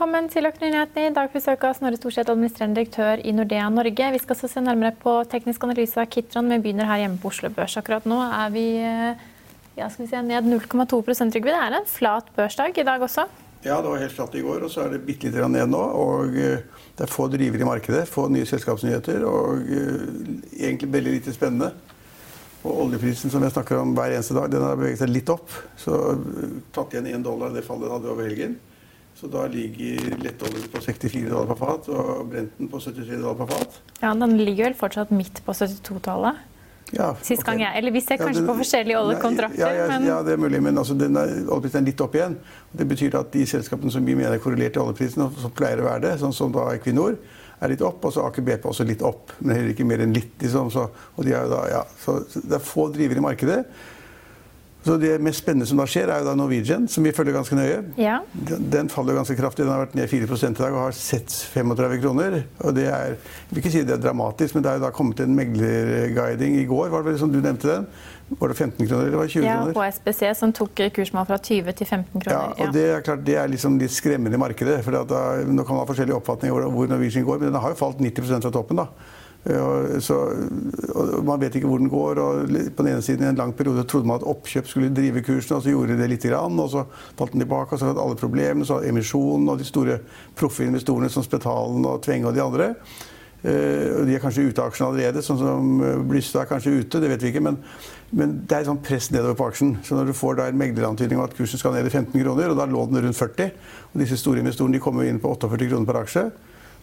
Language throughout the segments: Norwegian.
Velkommen til Økonominyhetene. I dag besøker Snorre Storseth, administrerende direktør i Nordea Norge. Vi skal se nærmere på teknisk analyse av Kitron, men begynner her hjemme på Oslo Børs. Akkurat nå er vi eh, ja, vi se, ned 0,2 Trygve. Det er en flat børsdag i dag også. Ja, det var helt flatt i går, og så er det bitte litt ned nå. og eh, Det er få drivere i markedet, få nye selskapsnyheter og eh, egentlig veldig lite spennende. Og oljeprisen som jeg snakker om hver eneste dag, den har beveget seg litt opp. Så tatt igjen én dollar det fallet den hadde over helgen. Så da ligger lettoljen på 64 dollar per fat og Brenten på 73 dollar per fat. Ja, Den ligger vel fortsatt midt på 72-tallet? Ja, Sist gang ok. jeg, eller Vi ser Ja, kanskje den- på forskjellige oljekontrakter, Ja, ja, ja, det er mulig, men altså, den er, oljeprisen er litt opp igjen. Det betyr at de selskapene som vi mener er korrelert til oljeprisen, og som pleier å være det, sånn som da Equinor, er litt opp, og så Aker BP også litt opp. Men heller ikke mer enn litt. Liksom, så, de er da, ja, så, så det er få drivere i markedet. Så Det mest spennende som da skjer, er jo da Norwegian, som vi følger ganske nøye. ja. Den faller ganske kraftig. Den har vært ned 4 i dag og har sett 35 kroner. Og det er, jeg vil ikke si det er dramatisk, men det er jo da kommet en meglerguiding i går. Var det vel som du nevnte den? Var det 15 kroner eller var det 20 ja, kroner? HSBC som tok kursmål fra 20 til 15 Ja, kroner. ja. det er klart det er liksom litt skremmende i markedet. for da, Nå kan man ha forskjellige oppfatninger over hvor Norwegian går, men den har jo falt 90% fra toppen. da. Ja, Så, man vet ikke hvor den går. og På den ene siden i en lang periode trodde man at oppkjøp skulle drive kursen, og så gjorde det litt. Grann, og så falt den tilbake, og så hadde alle problemene. Så hadde emisjonen og de store proffe investorene som Spetalen og Tvenge og de andre. Eh, De er kanskje ute av aksjen allerede, sånn som Blystad er kanskje ute. det vet vi ikke, Men, men det er et sånn press nedover på aksjen. Så når du får da en meglerantydning om at kursen skal ned i 15 kroner, og da lå den rundt 40, og disse store investorene de kommer inn på 48 kroner per aksje,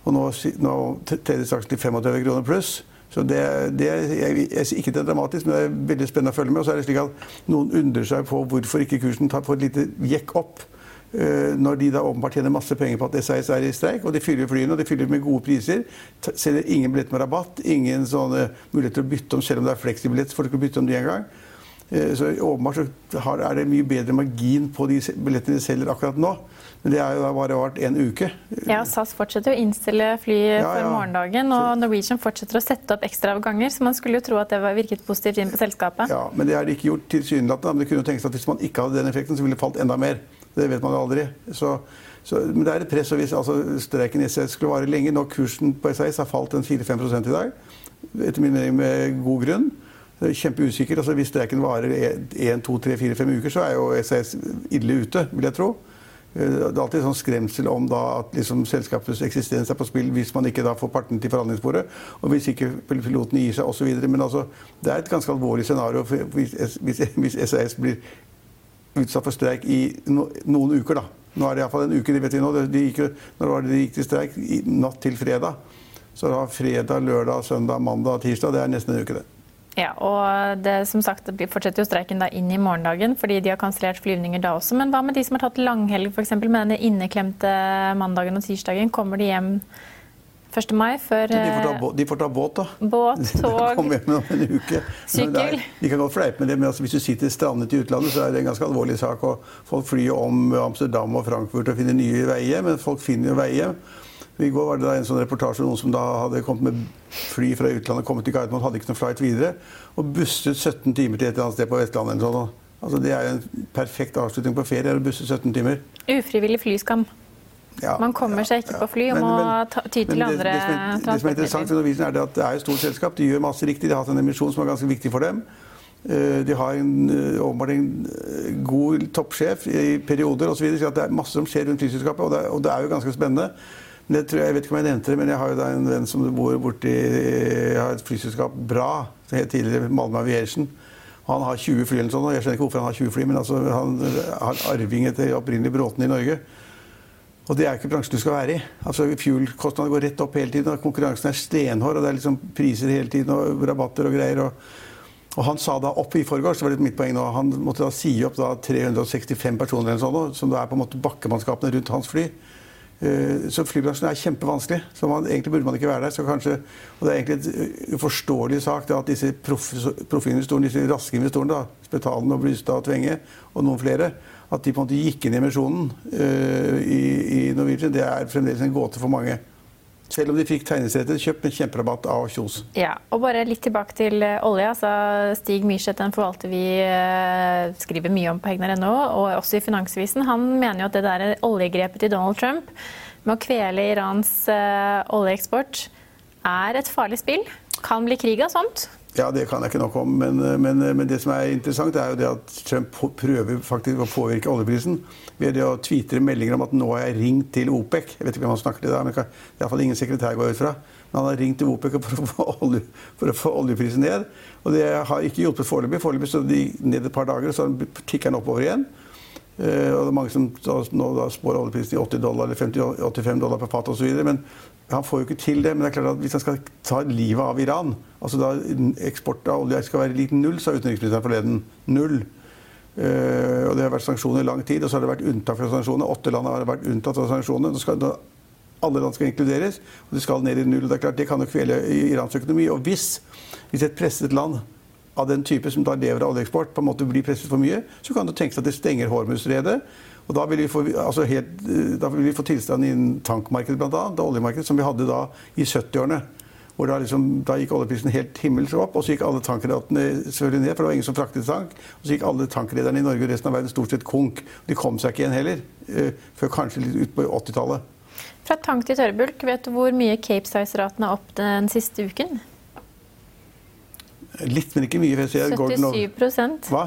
og nå, nå tredje aksjen til 35 kroner pluss. Så det, det er, jeg, jeg ikke det er dramatisk, men det er veldig spennende å følge med. Og så er det slik at noen undrer seg på hvorfor ikke kursen tar, får et lite jekk opp. Uh, Når de da åpenbart tjener masse penger på at SAS er i streik, og de fyller flyene og de fyller med gode priser. Selger ingen billett med rabatt, ingen sånne muligheter å bytte om, selv om det er fleksibillett. Du bytte om de engang. Eh, Så åpenbart så er det mye bedre margin på de billettene de selger akkurat nå. Men det har jo da bare vart en uke. Ja, SAS fortsetter å innstille fly Ja, for ja. morgendagen, og Norwegian fortsetter å sette opp ekstraavganger, så man skulle jo tro at det var virket positivt inn på selskapet. Ja, men det har de ikke gjort tilsynelatende. Men det kunne tenkes at hvis man ikke hadde den effekten, så ville det falt enda mer. Det vet man jo aldri. Så, så, men det er et press. og Hvis altså, streiken i SAS skulle vare lenge, når kursen på SAS har falt en 4-5% i dag, etter min mening med god grunn er Kjempeusikker. Altså, hvis streiken varer 1, 2, 3, 4, 5 uker, så er jo SAS ille ute, vil jeg tro. Eh, Det er alltid sånn skremsel om da at liksom selskapets eksistens er på spill hvis man ikke da får partene til forhandlingsbordet, og hvis ikke pilotene gir seg osv. Men altså, det er et ganske alvorlig scenario hvis, hvis, hvis SAS blir utsatt for streik i no, noen uker. da. Nå er det iallfall en uke, det vet vi nå. De gikk, når var det de gikk til streik? Natt til fredag. Så da fredag, lørdag, søndag, mandag, tirsdag. Det er nesten en uke, det. Ja, og det, som sagt, det fortsetter jo streiken da inn i morgendagen, fordi de har kansellert flyvninger da også. Men hva med de som har tatt langhelg, f.eks. med denne inneklemte mandagen og tirsdagen? Kommer de hjem 1. mai før De får ta, eh, de får ta båt, da. båt, tog. Sykkel. Vi kan godt fleipe med det, men altså, hvis du sitter strandet i utlandet, så er det en ganske alvorlig sak. og Folk flyr om Amsterdam og Frankfurt og finner nye veier, men folk finner jo veier. I går var det en sånn reportasje om noen som da hadde kommet med fly fra utlandet, kommet til Gardermoen, hadde ikke noen flight videre, og busset 17 timer til et eller annet sted på Vestlandet. eller sånn. Altså, det er jo en perfekt avslutning på ferie, å busse 17 timer. ufrivillig flyskam. Ja, Man kommer seg ikke på fly og må ty til andre det, det, som er, det som er interessant med Norwegian, er det at det er et stort selskap. De gjør masse riktig. De har hatt en emisjon som er ganske viktig for dem. Eh, De har en, eh, åpenbart en eh, god toppsjef i perioder osv. Så, så det er masse som skjer rundt flyselskapet, og det, er- og det er jo ganske spennende. Men jeg, tror, jeg vet ikke om jeg nevnte det, men jeg har jo da en venn som bor borti Jeg har et flyselskap, Bra, som het tidligere Malmö Aviation. Han har 20 fly eller sånn, og jeg skjønner ikke hvorfor han har 20 fly, men altså, han har arving etter opprinnelig Bråten i Norge. Og det er ikke bransjen du skal være i. Altså, Fuel-kostnadene går rett opp hele tiden, og konkurransen er stenhård. og Det er liksom priser hele tiden, og rabatter og greier. og og Han sa da opp i forgårs, det var litt mitt poeng nå, han måtte da si opp da 365 personer eller sånn, som da er på en måte bakkemannskapene rundt hans fly. Eh, Så flybransjen er kjempevanskelig. så man, Egentlig burde man ikke være der. så kanskje, og Det er egentlig et eh, uforståelig sak at disse proffinvestorene, disse raske investorene, da, Spetalen og Blystad og Tvenge og noen flere, at de på en måte gikk inn i emisjonen uh, i, i Norwegian, det er fremdeles en gåte for mange. Selv om de fikk tegnesettet kjøpt med kjemperabatt av Kjos. Ja, og bare litt tilbake til olja. olje. Altså Stig Myrseth, den forvalter vi eh, skriver mye om på hegnar.no, og også i Finansvisen, han mener jo at det der oljegrepet til Donald Trump med å kvele Irans eh, oljeeksport er et farlig spill. Kan bli krig av sånt. Ja, det kan jeg ikke nok om, men, men, men det som er interessant, er jo det at Trump prøver faktisk å påvirke oljeprisen ved det å tvitre meldinger om at nå har jeg ringt til OPEC. Jeg vet ikke hvem han snakker til da, men det er iallfall ingen sekretær går ut fra. Men han har ringt til OPEC for å få, olje, for å få oljeprisen ned. Og det har ikke hjulpet foreløpig. Foreløpig står de ned et par dager, så tikker den oppover igjen. Eh, og det er mange som nå spår oljeprisen i 80 dollar eller 50, 85 dollar per fat osv. Men han får jo ikke til det. Men det er klart at hvis han skal ta livet av Iran altså da Eksport av olje skal være lik null, sa utenriksministeren forleden. Null. Eh, og det har vært sanksjoner i lang tid, og så har det vært unntak fra sanksjoner. Åtte land har vært unntatt fra sanksjoner. Skal, alle land skal inkluderes, og de skal ned i null. Det er klart, det kan jo kvele Irans økonomi. Og hvis, hvis et presset land av den type som da lever av oljeeksport, på en måte blir presset for mye, så kan det tenkes at det stenger Hormuzstredet. Og da vil, vi få, altså helt, eh, da vil vi få tilstand innen tankmarkedet, bl.a. Det oljemarkedet som vi hadde da i 70-årene. Hvor da, liksom, da gikk oljeprisen helt himmelsk opp, og så gikk alle tankrederne selvfølgelig ned. For det var ingen som fraktet tank. Og så gikk alle tankrederne i Norge og resten av verden stort sett konk. De kom seg ikke igjen heller, eh, før kanskje litt ut på 80-tallet. Fra tank til tørrbulk, vet du hvor mye Capesize-raten er opp den siste uken? Litt, men ikke mye. for jeg ser Gordon og- 77 Hva?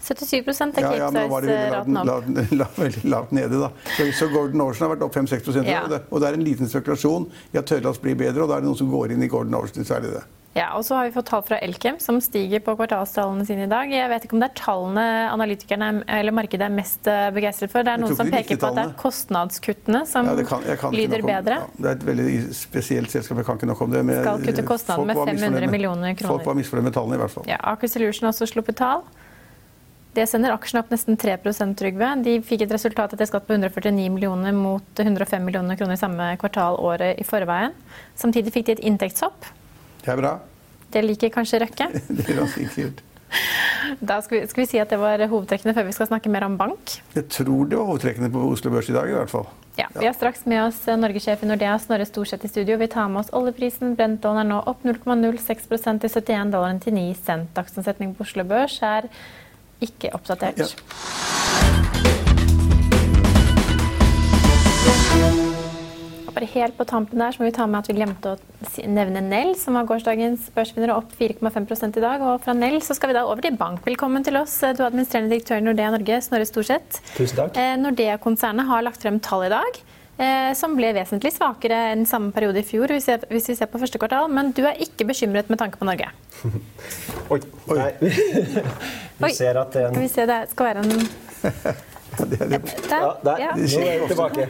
77 er Ja, ja, men var det veldig lavt, lavt, lavt, veldig lavt nede, da. Så, så Gordon Ocean har vært opp 5-6 Ja. og, det, og det er en liten spekulasjon i at tørrlast blir bedre, og da er det noen som går inn i Gordon Ocean, særlig det. Ja, og så har vi fått tall fra Elkem, som stiger på kvartalstallene sine i dag. Jeg vet ikke om det er tallene analytikerne eller markedet er mest eh, begeistret for. Det er noen som peker på at det er kostnadskuttene som Ja, kan, kan lyder om- bedre. Ja, det er et veldig spesielt selskap, jeg kan ikke nok om det. Men Skal kutte kostnadene med 500 millioner kroner. Folk var misfornøyd med tallene, i hvert fall. Ja, Aker Solution har også sluppet tall. Det sender aksjene opp nesten 3% Trygve. De fikk et resultat etter skatt på 149 millioner mot 105 millioner kroner i samme kvartal året i forveien. Samtidig fikk de et inntektshopp. Det er bra. Det liker kanskje Røkke. Det er han sikkert. Da skal vi, skal vi si at det var hovedtrekkene før vi skal snakke mer om bank. Jeg tror det var hovedtrekkene på Oslo Børs i dag, i hvert fall. Ja, Vi har straks med oss Norgessjef i Nordea, Snorre Storseth i studio. Vi tar med oss oljeprisen. Brent-dollaren er nå opp 0,06 til 71 dollar til 9 cent. Dagsomsetning på Oslo Børs er ikke oppdatert. Ja. Og Bare helt på tampen der så må vi ta med at vi glemte å nevne Nell, som var gårsdagens børsvinner og opp 4,5% i dag. Og fra Nell så skal vi da over til bank. Velkommen til oss, du er administrerende direktør i Nordea Norge, Snorre Storseth. Tusen takk. Eh, Nordea-konsernet har lagt frem tall i dag. eh, Som ble vesentlig svakere enn samme periode i fjor, hvis vi- hvis vi ser på første kvartal. Men du er ikke bekymret med tanke på Norge. Oi. Nei. Vi ser at det er Skal vi se, det skal være en Det er det. Ja, der. Ja. Nå er jeg tilbake.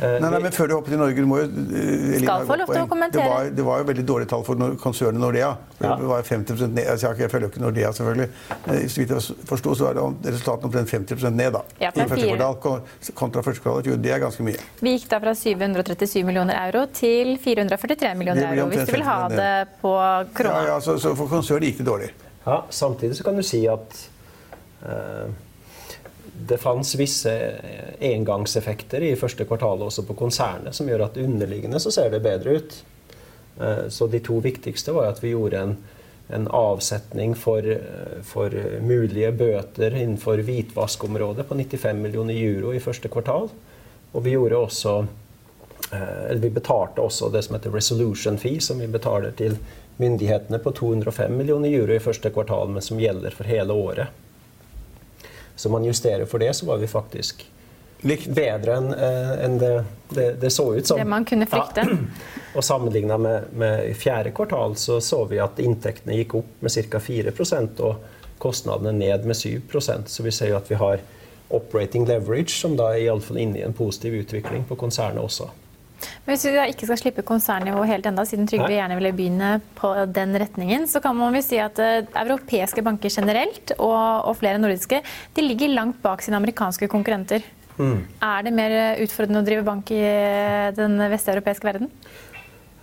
Eh, Nei, nei, men Før du hoppet i Norge, du må jo eh, Skal få lov til å kommentere. Det var, det var jo veldig dårlige tall for konsernet Nordea. Ja. Det var 50 ned. Altså, jeg, følger jo ikke Nordea, selvfølgelig. Så vidt jeg forsto, så var det om- resultatene omtrent 50 ned da. Ja, I er første kvartal kontra første kvartal. Det er ganske mye. Vi gikk da fra 737 millioner euro til 443 millioner euro, hvis du vil ha det på Ja, krona. ja, så, så for konsernet gikk det dårlig. Ja, samtidig så kan du si at eh, det fantes visse engangseffekter i første kvartal også på konsernet som gjør at underliggende så ser det bedre ut. Eh, så de to viktigste var at vi gjorde en, en avsetning for, eh, for mulige bøter innenfor hvitvaskområdet på 95 millioner euro i første kvartal. Og vi gjorde også eller vi betalte også det som heter resolution fee, som vi betaler til myndighetene på 205 millioner euro i første kvartal, men som gjelder for hele året. Så man justerer for det, så var vi faktisk Likt. bedre enn en det, det, det, så ut som. Det man kunne frykte. Ja. Og sammenligna med, med, i fjerde kvartal så så vi at inntektene gikk opp med ca. 4% og kostnadene ned med 7% Så vi ser jo at vi har operating leverage, som da er iallfall inne i en positiv utvikling på konsernet også. Men Hvis vi da ikke skal slippe konsernnivå helt enda, siden Trygve gjerne ville begynne på den retningen, så kan man vel si at uh, europeiske banker generelt, og, og, flere nordiske, de ligger langt bak sine amerikanske konkurrenter. Mm. Er det mer utfordrende å drive bank i eh, den vesteuropeiske verden?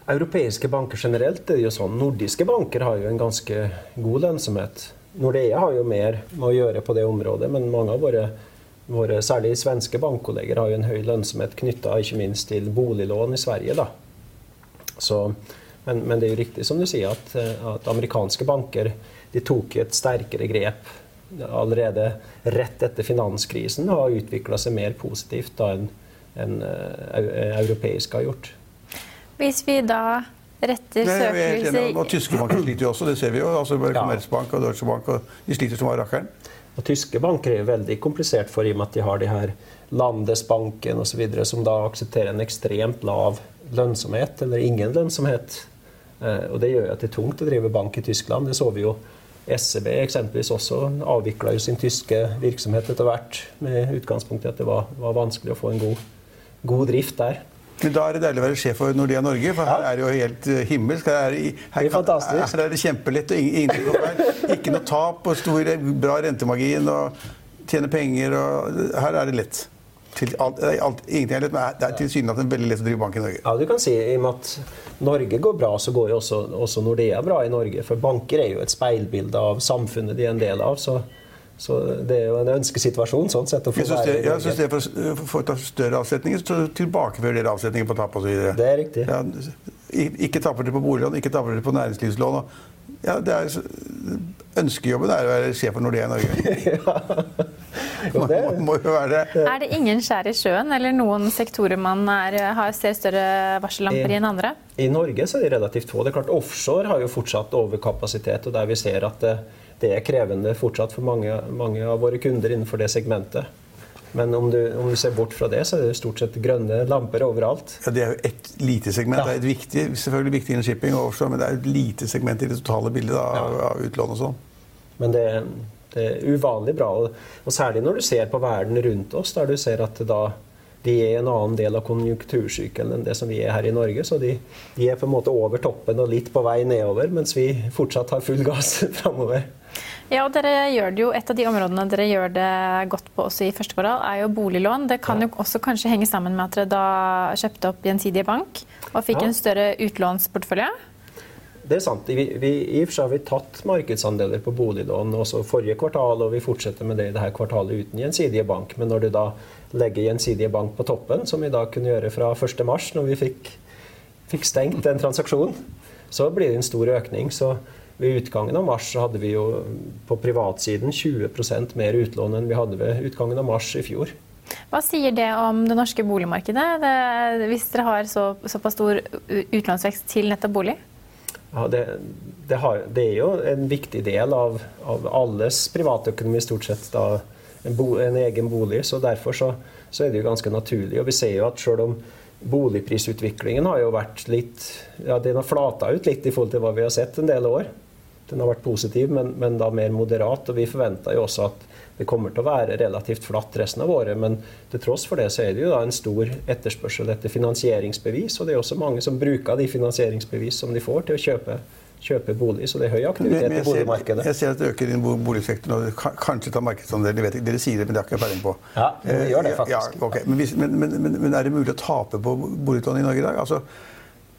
Europeiske banker generelt det er jo sånn. Nordiske banker har jo en ganske god lønnsomhet. Nordea har jo mer med å gjøre på det området, men mange av våre Våre særlig svenske bankkolleger har jo en høy lønnsomhet knytta ikke minst til boliglån i Sverige. Da. Så, men, men, det er jo riktig som du sier, at, at amerikanske banker de tok et sterkere grep allerede rett etter finanskrisen og har utvikla seg mer positivt da enn en, europeiske europeisk har gjort. Hvis vi da retter søkelyset tyske banker sliter jo også, det ser vi jo. altså Commerzbank og Deutsche Bank og de sliter som var rakkeren. Og tyske banker er jo veldig komplisert for i og med at de har de her Landesbanken osv. som da aksepterer en ekstremt lav lønnsomhet, eller ingen lønnsomhet. Eh, og det gjør at det er tungt å drive bank i Tyskland. Det så vi jo SEB eksempelvis også avvikla jo sin tyske virksomhet etter hvert, med utgangspunkt i at det var, var vanskelig å få en god, god drift der. Men da er det deilig å være sjef for Nordea Norge, for her er det jo helt eh, himmelsk. Her er det, her, kan, her er det kjempelett og ingenting feil. Ikke noe tap og stor, bra rentemargin og tjene penger og Her er det lett. Til, alt, alt, ingenting er lett, men det er tilsynelatende veldig lett å drive bank i Norge. Ja, du kan si I og med at Norge går bra, så går jo også, også Nordea bra i Norge. For banker er jo et speilbilde av samfunnet de er en del av. så så det er jo en ønskesituasjon sånn sett. å få være det, ja, så istedenfor for, for å ta større avsetninger, så tilbakefører dere avsetninger på tap osv. Det er riktig. Ja, ikke taper dere på boliglån, ikke taper dere på næringslivslån. Og, Ja, det er, ønskejobben er å være sjef for Nordea i Norge. ja. Jo, det. Må, må jo være det. Er det ingen skjær i sjøen, eller noen sektorer man er, har, ser større varsellamper i enn andre? I Norge så er det relativt få. Det er klart Offshore har jo fortsatt overkapasitet, og der vi ser at det, er krevende fortsatt for mange, mange, av våre kunder innenfor det segmentet. Men om du, om du, ser bort fra det, så er det stort sett grønne lamper overalt. Ja, Det er jo et lite segment. Ja. Det er et viktig, selvfølgelig viktig innen shipping, også, men det er et lite segment i det totale bildet av, ja. av utlån og sånn. Men det, det, er uvanlig bra. Og, og, særlig når du ser på verden rundt oss, der du ser at da de er en annen del av konjunktursykkelen enn det som vi er her i Norge. Så de, de, er på en måte over toppen og litt på vei nedover, mens vi fortsatt har full gass framover. Ja, og dere gjør det jo, Et av de områdene dere gjør det godt på også i første kvartal, er jo boliglån. Det kan jo også kanskje henge sammen med at dere da kjøpte opp Gjensidige Bank og fikk en større utlånsportefølje? Det er sant. Vi, vi, I og for seg har vi tatt markedsandeler på boliglån også forrige kvartal, og vi fortsetter med det i dette kvartalet uten Gjensidige Bank. Men når du da legger Gjensidige Bank på toppen, som vi da kunne gjøre fra 1.3, når vi fikk, fikk stengt den transaksjonen, så blir det en stor økning. Så ved utgangen av mars så hadde vi jo på privatsiden 20% mer utlån enn vi hadde ved utgangen av mars i fjor. Hva sier det om det norske boligmarkedet, det, hvis dere har så, såpass stor utlånsvekst til nettopp bolig? Ja, det, det, har, det, er jo en viktig del av, av alles privatøkonomi, stort sett. da, en, bo, en, egen bolig. så Derfor så, så, er det jo ganske naturlig. og Vi ser jo at selv om boligprisutviklingen har jo vært litt ja, Den har flata ut litt i forhold til hva vi har sett en del år den har vært positiv, men, men, da mer moderat. Og vi forventer jo også at det kommer til å være relativt flatt resten av året. Men til tross for det så er det jo da en stor etterspørsel etter finansieringsbevis. Og det er også mange som bruker de finansieringsbevis som de får til å kjøpe, kjøpe bolig. Så det er høy aktivitet i boligmarkedet. Jeg ser at det øker innen boligsektoren, og kanskje tar markedsandelen. Dere, dere sier det, men det har ikke peiling på. Ja, vi gjør det eh, faktisk. Ja, okay. men, men, men, men, er det mulig å tape på boliglån i Norge i dag? Altså,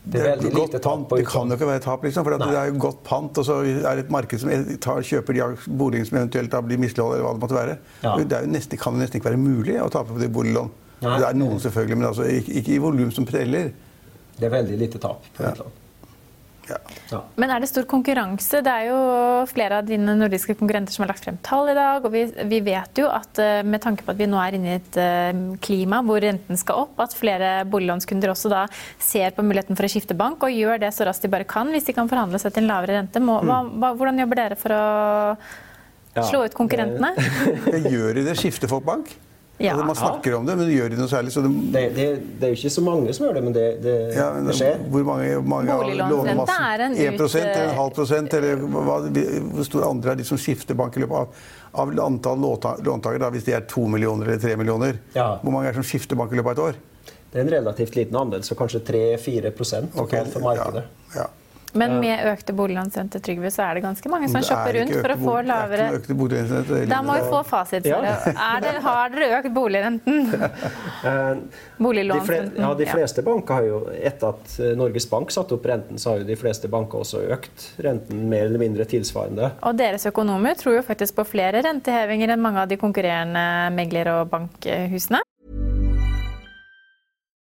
det er veldig lite tap. Det kan jo ikke være tap, liksom, for det er jo godt pant. Og så er det et marked som tar, kjøper de boligene som eventuelt blir misligholdt, eller hva det måtte være. Ja. Det nesten, kan jo nesten ikke være mulig å tape på de boliglån. Det er noen selvfølgelig, men altså, ikke, ikke i volum som preller. Det er veldig lite tap på ja. Ja. Men er det stor konkurranse? Det er jo flere av dine nordiske konkurrenter som har lagt frem tall i dag. Og vi, vi, vet jo at eh, med tanke på at vi nå er inne i et uh, klima hvor renten skal opp, at flere boliglånskunder også da ser på muligheten for å skifte bank og gjør det så raskt de bare kan hvis de kan forhandle seg til en lavere rente. Må, hva, mm. hva, hvordan jobber dere for å slå ut konkurrentene? gjør de det? Skifter folk bank? Ja. Altså, man snakker om det, men gjør de noe særlig? Det... Det, det, det, er jo ikke så mange som gjør det, men det, ja, men skjer. Hvor mange, mange av er en ut... 1 eller en halv prosent? Eller hva, hvor stor andre er de som skifter bank i løpet av, av antall låntakere, hvis de er to millioner eller tre millioner? Ja. Hvor mange er det som skifter bank i løpet av et år? Det er en relativt liten andel, så kanskje 3-4 totalt okay. for markedet. Ja. Men med økte boliglånsrenter, Trygve, så er det ganske mange som shopper rundt for å få lavere Da må vi få fasit. Ja. Det, har dere økt boligrenten? Boliglånsrenten? Ja, de fleste banker har jo Etter at eh, Norges Bank satte opp renten, så har jo de fleste banker også økt renten mer eller mindre tilsvarende. Og deres økonomer tror jo faktisk på flere rentehevinger enn mange av de konkurrerende megler- og bankhusene.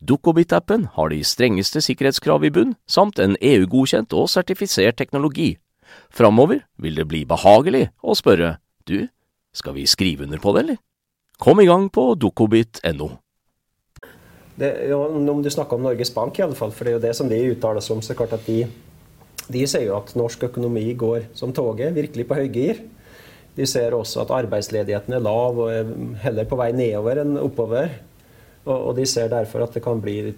Dukkobit-appen har de strengeste sikkerhetskrav i bunn, samt en EU-godkjent og sertifisert teknologi. Framover vil det bli behagelig å spørre du, skal vi skrive under på det, eller? Kom i gang på dukkobit.no. Ja, om du snakker om Norges Bank, i alle fall, for det er jo det som de uttaler seg om, så klart at de, de sier jo at norsk økonomi går som toget, virkelig på høygir. De ser også at arbeidsledigheten er lav og er heller på vei nedover enn oppover. Og, de ser derfor at det kan bli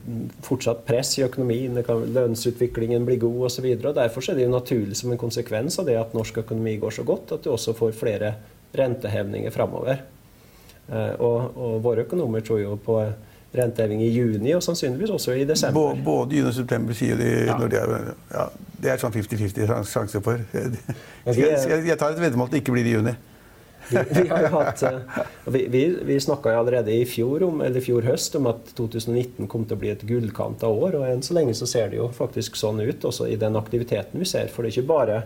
fortsatt press i økonomien, kan, lønnsutviklingen blir god osv. Derfor er det jo naturlig som en konsekvens av det at norsk økonomi går så godt, at du også får flere rentehevninger framover. Eh, og, og, våre økonomer tror jo på renteheving i juni og sannsynligvis også i desember. Både juni og september sier de ja. når de er ja, Det er sånn 50-50 sjanse for. Jeg, jeg tar et veddemål at det ikke blir i juni. Vi, vi, har eh, vi, vi, vi snakka allerede i fjor, om, eller fjor høst om at 2019 kom til å bli et gullkanta år. og Enn så lenge så ser det jo faktisk sånn ut, også i den aktiviteten vi ser. For det er ikke bare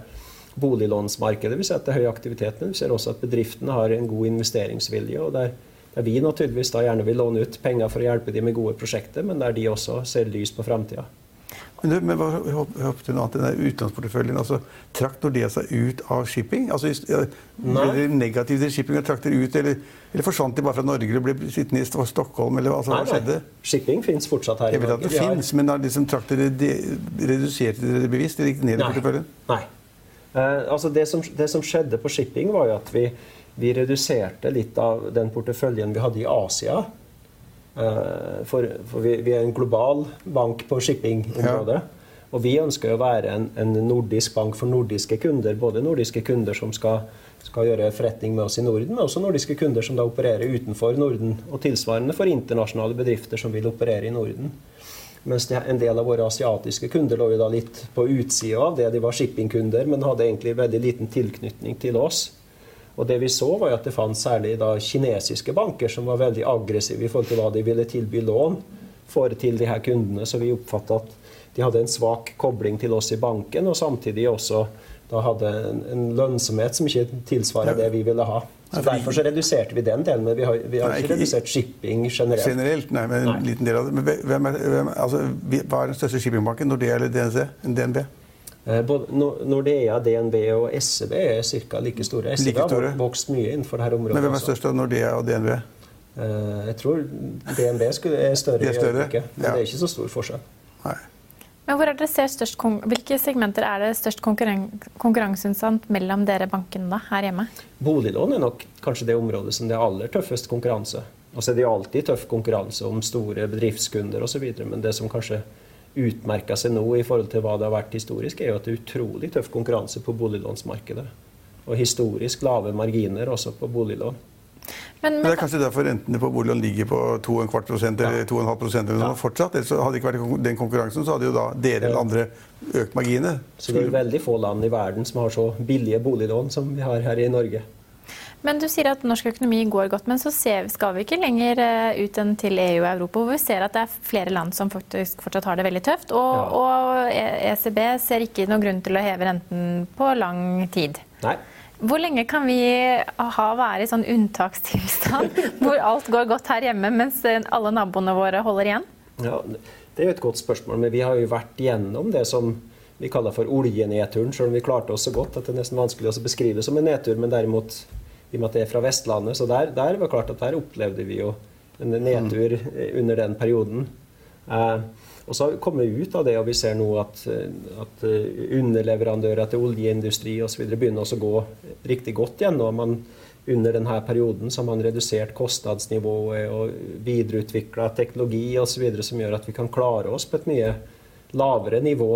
boliglånsmarkedet vi ser at det er høy aktivitet, men vi ser også at bedriftene har en god investeringsvilje. og der, der vi naturligvis da gjerne vil låne ut penger for å hjelpe de med gode prosjekter, men der de også ser lys på framtida. Men, du, men hva hoppet du noe annet, enn utenlandsporteføljen, altså, Trakk Nordea seg ut av shipping? Altså, ble det negativt til shipping og trakk dere ut, eller, eller, forsvant de bare fra Norge og ble sittende i Stockholm? eller altså, hva nei. Shipping fins fortsatt her i Norge. Jeg vet at det fins, men har liksom, trakk dere de, reduserte dere det bevisst? Dere gikk ned i porteføljen? Nei. Uh, altså det, som, det, som, skjedde på shipping, var jo at vi, vi reduserte litt av den porteføljen vi hadde i Asia. Eh, for, for vi, vi, er en global bank på shippingområdet. Ja. Og vi ønsker å være en, en, nordisk bank for nordiske kunder. Både nordiske kunder som skal, skal, gjøre forretning med oss i Norden, men også nordiske kunder som da opererer utenfor Norden. Og tilsvarende for internasjonale bedrifter som vil operere i Norden. Mens en del av våre asiatiske kunder lå jo da litt på utsida av det. De var shippingkunder, men hadde egentlig veldig liten tilknytning til oss. Og det vi så, var at det fantes særlig da kinesiske banker som var veldig aggressive i forhold til hva de ville tilby lån for til de her kundene. Så vi oppfatta at de hadde en svak kobling til oss i banken, og samtidig også da hadde en, en lønnsomhet som ikke tilsvarer det vi ville ha. Så Derfor så reduserte vi den delen, men vi har, vi har Nei, ikke ikke- redusert shipping generelt. Generelt, nei, men en Nei. liten del av det. Men hvem er, hvem, altså, hva er den største shippingbanken? Nordea eller DNC? DNB? Eh, Både Nordea, DNB og SEB er ca. like store. SEB Like store. har vokst mye innenfor dette området. Men hvem er størst av Nordea og DNB? Eh, Jeg tror DNB er større, er i større, øyeblikket, men ja. det er ikke så stor forskjell. Nei. Men hvor er dere ser størst Hvilke segmenter er det størst konkurranseutsatt mellom dere bankene da, her hjemme? Boliglån er nok kanskje det området som det er aller tøffest konkurranse. Og så er det jo alltid tøff konkurranse om store bedriftskunder osv., men det som kanskje utmerker seg nå i forhold til hva det har vært historisk, er jo at det er utrolig tøff konkurranse på boliglånsmarkedet. Og historisk lave marginer også på boliglån. Men, Men det er kanskje derfor rentene på boliglån ligger på 2,25 eller eller 2,5 prosent eller noe fortsatt. Ellers hadde det ikke vært den konkurransen, så hadde jo da dere eller andre økt marginene. Så det er veldig få land i verden som har så billige boliglån som vi har her i Norge. Men du sier at norsk økonomi går godt, men så ser, skal vi ikke lenger eh, ut enn til EU og Europa, hvor vi ser at det er flere land som faktisk fortsatt har det veldig tøft. Og, Ja. og E- ECB ser ikke noen grunn til å heve renten på lang tid. Nei. Hvor lenge kan vi ha være i sånn unntakstilstand, hvor alt går godt her hjemme, mens eh, alle naboene våre holder igjen? Ja, det er jo et godt spørsmål, men vi har jo vært gjennom det som vi kaller for oljenedturen, selv om vi klarte oss så godt at det er nesten vanskelig å beskrive som en nedtur. Men derimot, i og med at det er fra Vestlandet, så der, der var klart at der opplevde vi jo en nedtur under den perioden. Eh, og så har vi ut av det, og vi ser nå at, at eh, underleverandører til oljeindustri osv. begynner også å gå riktig godt gjennom. Man, under denne perioden så har man redusert kostnadsnivået og videreutvikla teknologi osv. som gjør at vi kan klare oss på et mye lavere nivå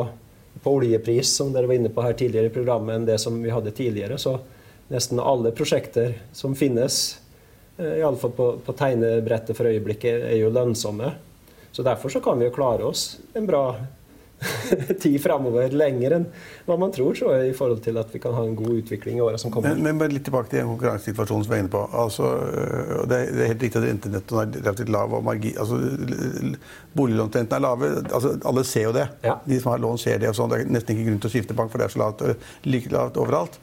på oljepris, som dere var inne på her tidligere i programmet, enn det som vi hadde tidligere. Så nesten alle prosjekter som finnes, eh, iallfall på, på tegnebrettet for øyeblikket, er jo lønnsomme. Så derfor så kan vi jo klare oss en bra tid framover, lenger enn hva man tror, tror jeg, i forhold til at vi kan ha en god utvikling i åra som kommer. Men, men bare litt tilbake til den konkurransesituasjonen som vi er inne på. Altså, øh, det, er, det er helt riktig at rentenettoen er relativt lav. og margi, altså, Boliglånsrentene er lave. Altså, alle ser jo det. Ja. De som har lån, ser det. og sånn. Det er nesten ikke grunn til å skifte bank, for det er så lavt, øh, like lavt overalt.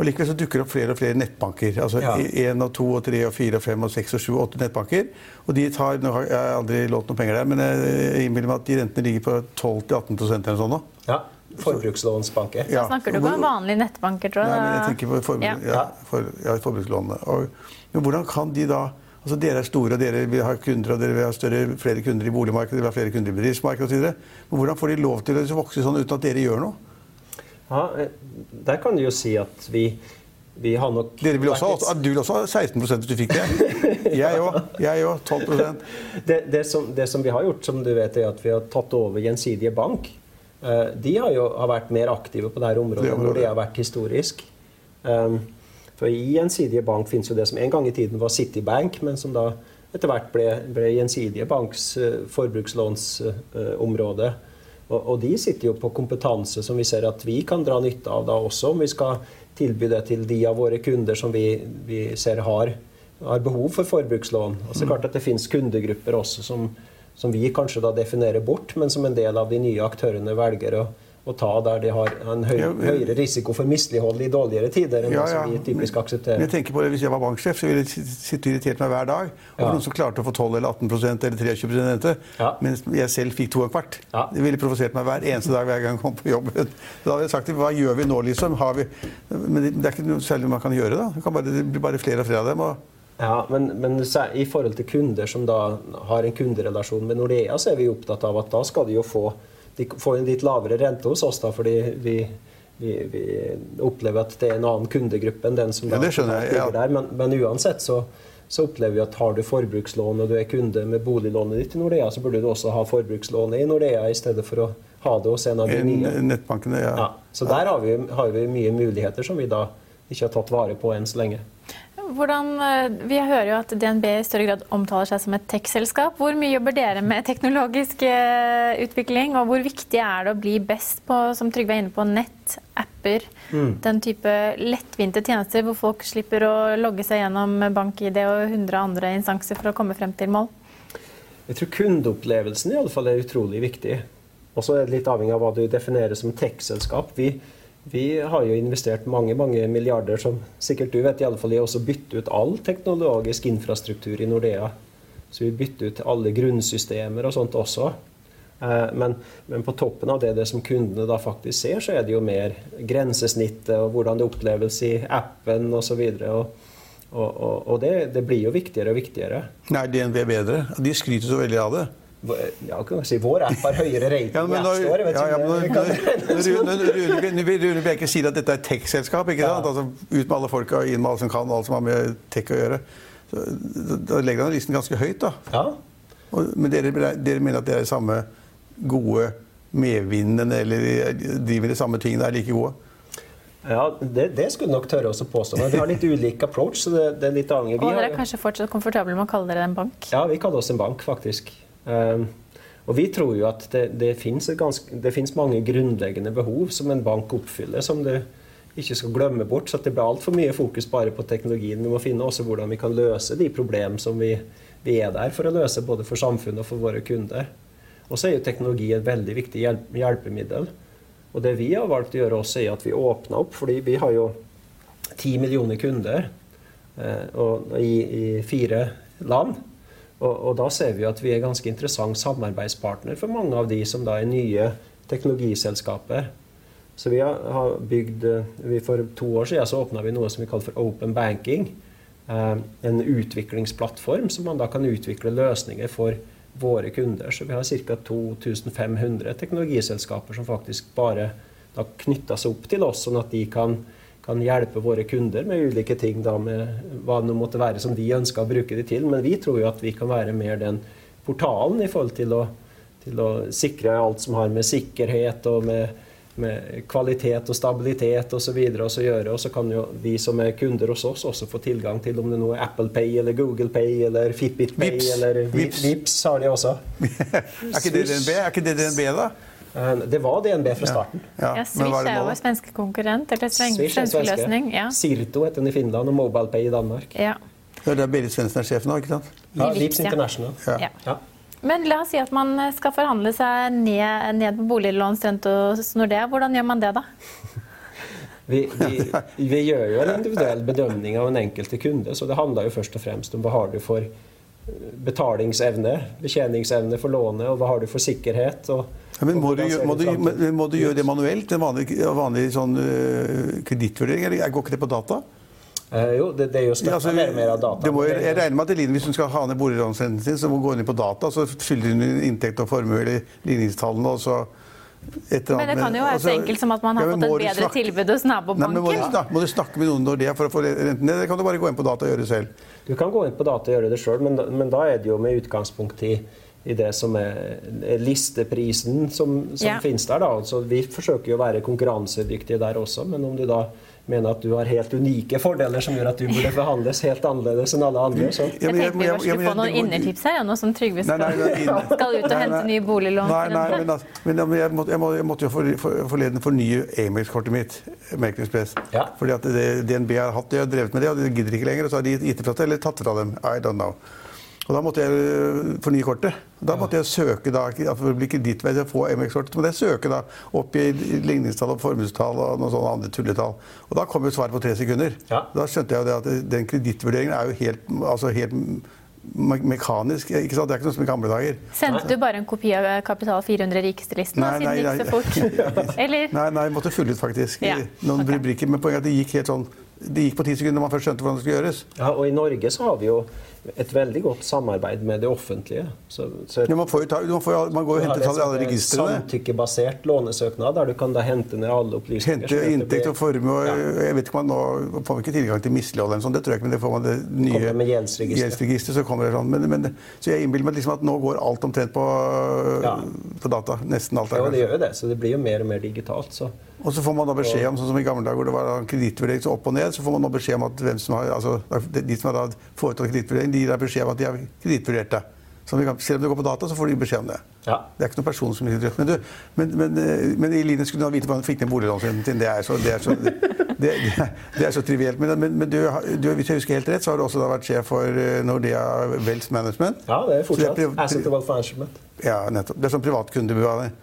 Og Likevel så dukker det opp flere og flere nettbanker. altså Ja. Én og to og tre og fire og fem og seks og sju og åtte nettbanker. Og de tar, nå har Jeg har aldri lånt noen penger der, men jeg innbiller meg at de rentene ligger på 12-18% eller sånn nå. Ja, Forbrukslånsbanker. Ja. Snakker du ikke om vanlige nettbanker, tror jeg? Nei, men jeg tenker på forbruk, Ja. ja. for, ja, forbrukslånene. Og, men hvordan kan de da Altså Dere er store, og dere vil ha kunder, og dere vil ha større, flere kunder i boligmarkedet, dere vil ha flere kunder i bedriftsmarkedet osv. Men hvordan får de lov til å vokse sånn uten at dere gjør noe? Ja, eh, der kan du jo si at vi, vi har nok Dere vil også, ha- du vil også ha 16 hvis du fikk det. Jeg òg. Jeg òg. 12 det, det, som, det som vi har gjort, som du vet, er at vi har tatt over Gjensidige Bank. Eh, De har jo har vært mer aktive på dette området Det enn hvor de har vært historisk. Um, For i Gjensidige Bank finnes jo det som en gang i tiden var Citibank, men som da etter hvert ble, ble Gjensidige Banks eh, forbrukslånsområde. Og, og de sitter jo på kompetanse som vi ser at vi kan dra nytte av da også, om vi skal tilby det til de av våre kunder som vi, vi ser har, har behov for forbrukslån. Og så er det klart at det finnes kundegrupper også som, som vi kanskje da definerer bort, men som en del av de nye aktørene velger å, å ta der de har en høy, Ja, men- høyere risiko for mislighold i dårligere tider enn Ja, det som vi typisk aksepterer. jeg tenker på det, Hvis jeg var banksjef, så ville jeg sitte- og irritert meg hver dag over Ja. noen som klarte å få 12 eller 18% eller 23 rente, Ja. mens jeg selv fikk to og kvart. Ja. Det ville provosert meg hver eneste dag hver gang jeg kom på jobb. Da hadde jeg sagt hva gjør vi nå, liksom? Har vi... Men det er ikke noe særlig man kan gjøre. da. Det, kan bare, det blir bare flere og flere av dem. og Ja, men, men i forhold til kunder som da har en kunderelasjon med Nordea, så er vi opptatt av at da skal de jo få, de får en litt lavere rente hos oss, da, fordi vi, vi, vi opplever at det er en annen kundegruppe enn den som Ja, det skjønner jeg, ja. der. Men, men uansett så, så opplever vi at har du forbrukslån og du er kunde med boliglånet ditt i Nordea, så burde du også ha forbrukslånet i Nordea i stedet for å ha det hos en av de nye. En- Nettbankene, ja. Ja, så der har vi, har vi mye muligheter som vi da ikke har tatt vare på enn så lenge. Hvordan, eh, vi hører jo at DNB i større grad omtaler seg som et tech-selskap. Hvor mye jobber dere med teknologisk eh, utvikling, og hvor viktig er det å bli best på som Trygve er inne på, nett, apper, den type lettvinte tjenester hvor folk slipper å logge seg gjennom bank-ID og 100 andre instanser for å komme frem til mål? Jeg tror kundeopplevelsen i alle fall er utrolig viktig. Og så er det litt avhengig av hva du definerer som tech-selskap. Vi, Vi har jo investert mange mange milliarder, som sikkert du vet, i alle fall i å bytte ut all teknologisk infrastruktur i Nordea. Så vi bytter ut alle grunnsystemer og sånt også. Eh, men, men, på toppen av det, det som kundene da faktisk ser, så er det jo mer grensesnittet og hvordan det oppleves i appen osv. Og, og, og, det, det, blir jo viktigere og viktigere. Nei, DNB bedre? De skryter så veldig av det. Ja, kan si Vår app har høyere rating ja, men når, i ja, ja, men Rune Bjerke sier at dette er tech-selskap, ikke sant? Altså, ut med alle folka, inn med alle som kan, alle som har med tech å gjøre. Så, da legger han listen ganske høyt, da. Ja. Og, men dere, dere mener at dere er samme gode medvinnende eller driver de samme tingene, er like gode? Ja, det, det skulle nok tørre å påstå. Men vi har litt ulik approach. så det, det er litt avhengig. Og dere er kanskje fortsatt komfortable med å kalle dere en bank? Ja, vi kaller oss en bank, faktisk. Um, og vi tror jo at det, det fins mange grunnleggende behov som en bank oppfyller, som du ikke skal glemme bort. Så det blir altfor mye fokus bare på teknologien. Vi må finne også hvordan vi kan løse de problem som vi, vi er der for å løse, både for samfunnet og for våre kunder. Og så er jo teknologi et veldig viktig hjelpemiddel. Og det vi har valgt å gjøre også, er at vi åpner opp, fordi vi har jo ti millioner kunder eh, i, i, fire land. Og, og, da ser vi at vi er ganske interessant samarbeidspartner for mange av de som da er nye teknologiselskaper. Så vi har, bygd vi For to år siden så åpna vi noe som vi kaller for Open Banking. Eh, en utviklingsplattform som man da kan utvikle løsninger for våre kunder. Så vi har ca. 2500 teknologiselskaper som faktisk bare da knytter seg opp til oss, sånn at de kan, kan hjelpe våre kunder med ulike ting, da, med hva det måtte være som de ønsker å bruke de til. Men vi tror jo at vi kan være mer den portalen i forhold til å, til å sikre alt som har med sikkerhet og med med kvalitet og stabilitet osv. Og så gjøre. Og så kan jo vi som er kunder hos oss, også få tilgang til om det nå er Apple Pay eller Google Pay eller Fitbit Pay Vips. eller Vips. Vips har de også. er, ikke det DNB? er ikke det DNB, da? Eh, det var DNB fra starten. Ja, ja. Swish er jo svenske konkurrent. eller svenske løsning. Ja. Sirto heter den i Finland, og MobilePay i Danmark. Ja. Det er Berit Svendsen er sjef nå, ikke sant? Ja, Vips International. Ja. ja. Men la oss si at man skal forhandle seg ned, ned på boliglånsrente hos Nordea. Hvordan gjør man det, da? Vi, vi, vi, gjør jo en individuell bedømning av en enkelte kunde, så det handler jo først og fremst om hva har du for betalingsevne, betjeningsevne for lånet, og hva har du for sikkerhet. Og, ja, men må du, må, du, må du, gjøre det manuelt? En vanlig, vanlig sånn, uh, kredittvurdering? Eller går ikke det på data? Eh, jo, det, det, er jo støtta ja, altså, mer, mer av data. Må, jeg regner med at Eline, Hvis hun skal ha ned boliglånsrenten sin, så må hun gå inn på data så fyller hun inn inntekt og formue eller ligningstallene. og så men det kan jo være så altså, enkelt som at man har ja, fått et bedre snakke, tilbud hos nabobanken. Nei, må, du snakke, må, du snakke, med noen når det er for å få renten ned, eller kan du bare gå inn på data og gjøre det selv? Du kan gå inn på data og gjøre det sjøl, men, men, da er det jo med utgangspunkt i, i det som er, listeprisen som, som ja. finnes der. Da. Så vi forsøker jo å være konkurransedyktige der også, men om du da mener at du har helt unike fordeler som gjør at du burde forhandles helt annerledes enn alle andre. Så. Jeg tenkte vi bare skulle få noen innertips her, nå som Trygve skal, skal ut og hente nye boliglån. Nei, nei, men, altså, men jeg, måtte, jeg, må, jeg, måtte, jo for, for, forleden fornye Amex-kortet mitt. American Express. Ja. Fordi at det, DNB har hatt det, har drevet med det, og de gidder ikke lenger. Og så har de gitt det fra seg eller tatt det fra dem. I don't know. Og da måtte jeg øh, fornye kortet. Da måtte jeg søke da, for å bli kredittverdig å få MX-kortet, måtte jeg søke da opp i ligningstall og formuestall og noen sånne andre tulletall. Og da kom jo svaret på tre sekunder. Ja. Da skjønte jeg jo at den kredittvurderingen er jo helt, altså helt mekanisk. ikke sant? Det er ikke noe som i gamle dager. Sendte du bare en kopi av Kapital 400 rikeste-listen, siden det gikk så fort? Eller? Nei, nei, jeg måtte fylle ut faktisk ja. noen okay. rubrikker. Men poenget er at det gikk helt sånn det gikk på ti sekunder når man først skjønte hvordan det skulle gjøres. Ja, og I Norge så har vi jo et veldig godt samarbeid med det offentlige. Så, så et, ja, man, får ta, man, får, man, går jo og henter alle registrene. Samtykkebasert lånesøknad der du kan da hente ned alle opplysninger. Hente inntekt og formue. Ja. Jeg vet ikke om man nå får vi ikke tilgang til mislighold eller sånn, det tror jeg ikke, men det får man det nye med gjeldsregister. så kommer det sånn. Men, men, så jeg innbiller meg liksom at nå går alt omtrent på, ja. på data. Nesten alt. Ja, det gjør jo det. Så det blir jo mer og mer digitalt. så og så får man da beskjed om, sånn som i gamle dager hvor det var kredittvurdering opp og ned, så får man da beskjed om at hvem som har, altså, de som har foretatt kredittvurdering, de gir deg beskjed om at de har kredittvurdert deg. Selv om det går på data, så får de beskjed om det. Ja. Det er ikke noen person som men, du, men, men, eh, men Eline skulle nå vite hvordan hun fikk ned boliglånsrenten din. Det er så, det er så, det, det er så trivielt. Men, men du, du, hvis jeg husker helt rett, så har du også vært sjef for eh, Nordea Wealth Management. Ja, det er fortsatt. Det er Asset Wealth Management. Ja, nettopp. Det er sånn privatkundebevaring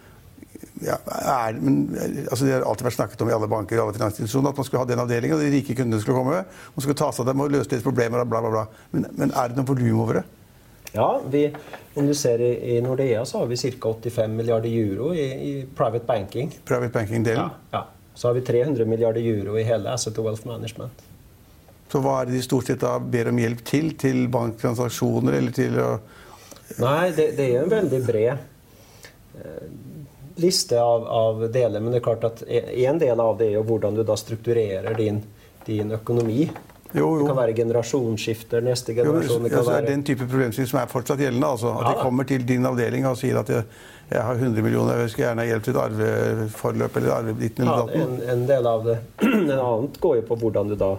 ja, er, men, altså Det har alltid vært snakket om i alle banker og alle finansinstitusjoner at man skulle ha den avdelingen, og de rike kundene skulle komme. Man skulle ta seg av dem og løse deres problemer. og bla bla bla. Men, men er det noe volum over det? Ja, vi, om du ser i, i Nordea, så har vi ca. 85 milliarder euro i, i private banking. Private banking-delen? Ja, ja. Så har vi 300 milliarder euro i hele Asset og Wealth Management. Så hva er det de stort sett da ber om hjelp til? Til banktransaksjoner eller til å Nei, det, det er en veldig bred eh, liste av, av, deler. Men det er klart at en del av det er jo hvordan du da strukturerer din, din økonomi. Jo, jo. Det kan være generasjonsskifter. neste generasjon. Jo, det, altså, er den type problemstilling som er fortsatt gjeldende. Altså, at ja, de kommer til din avdeling og sier at jeg, jeg har 100 millioner, jeg skal gjerne ha hjelp til et arveforløp eller arveditten eller ja, en, en, del av det. En annet går jo på hvordan du da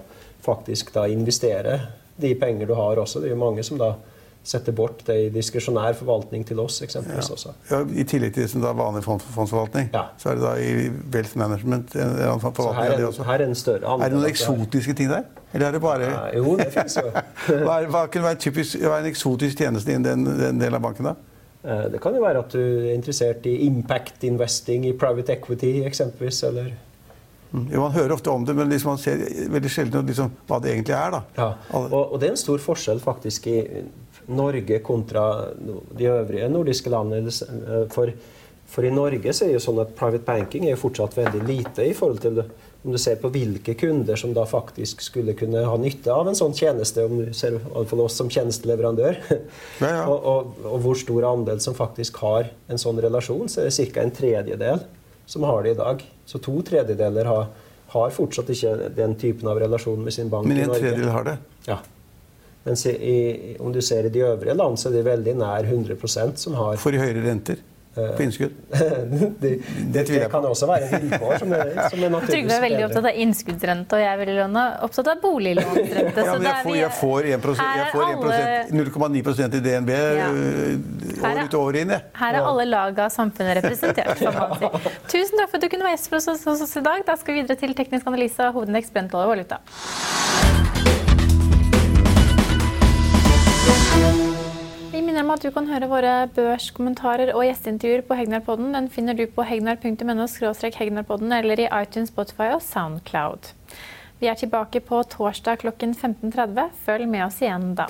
faktisk da investerer de penger du har også. Det er jo mange som da sette bort det i diskresjonær forvaltning til oss, eksempelvis ja. også. Ja, I tillegg til som da vanlig fondsforvaltning, ja. så er det da i wealth management en, en forvaltning her, er, det også. Her er, en større er det noen eksotiske ting der? Eller er det bare ja, Jo, det fins jo. hva, hva kunne være typisk, hva er en eksotisk tjeneste innen den, den delen av banken, da? Eh, det kan jo være at du er interessert i impact investing i private equity, eksempelvis. eller... Mm. Jo, Man hører ofte om det, men liksom man ser veldig sjelden liksom, hva det egentlig er. da. Ja, og, og, det er en stor forskjell faktisk i Norge kontra de øvrige nordiske landene. For, for, i Norge så er jo sånn at private banking er jo fortsatt veldig lite i forhold til om du ser på hvilke kunder som da faktisk skulle kunne ha nytte av en sånn tjeneste, om du ser iallfall oss som tjenesteleverandør, ja, ja. og, og, og, hvor stor andel som faktisk har en sånn relasjon, så er det ca. en tredjedel som har det i dag. Så to tredjedeler har, har fortsatt ikke den typen av relasjon med sin bank. Men en tredjedel har det? Ja. Mens i, om du ser i de øvrige land, så er det veldig nær 100% som har Får de høyere renter? Eh, på innskudd? det, det, det, kan også være vilkår som er, som er Trygve er veldig opptatt av innskuddsrente, og jeg er veldig opptatt av boliglånsrente. ja, jeg, får, jeg får 0,9 i DNB ja. Eh, år ut og år inn. Her er alle lag av samfunnet representert. Tusen takk for at du kunne være gjest hos oss i dag. Da skal vi videre til teknisk analyse av hovedindeks brentolje og valuta. Minner om at du kan høre våre børskommentarer og gjesteintervjuer på Hegnarpodden. Den finner du på hegnar.no hegnarpodden eller i iTunes, Spotify og Soundcloud. Vi er tilbake på torsdag klokken 15.30. Følg med oss igjen da.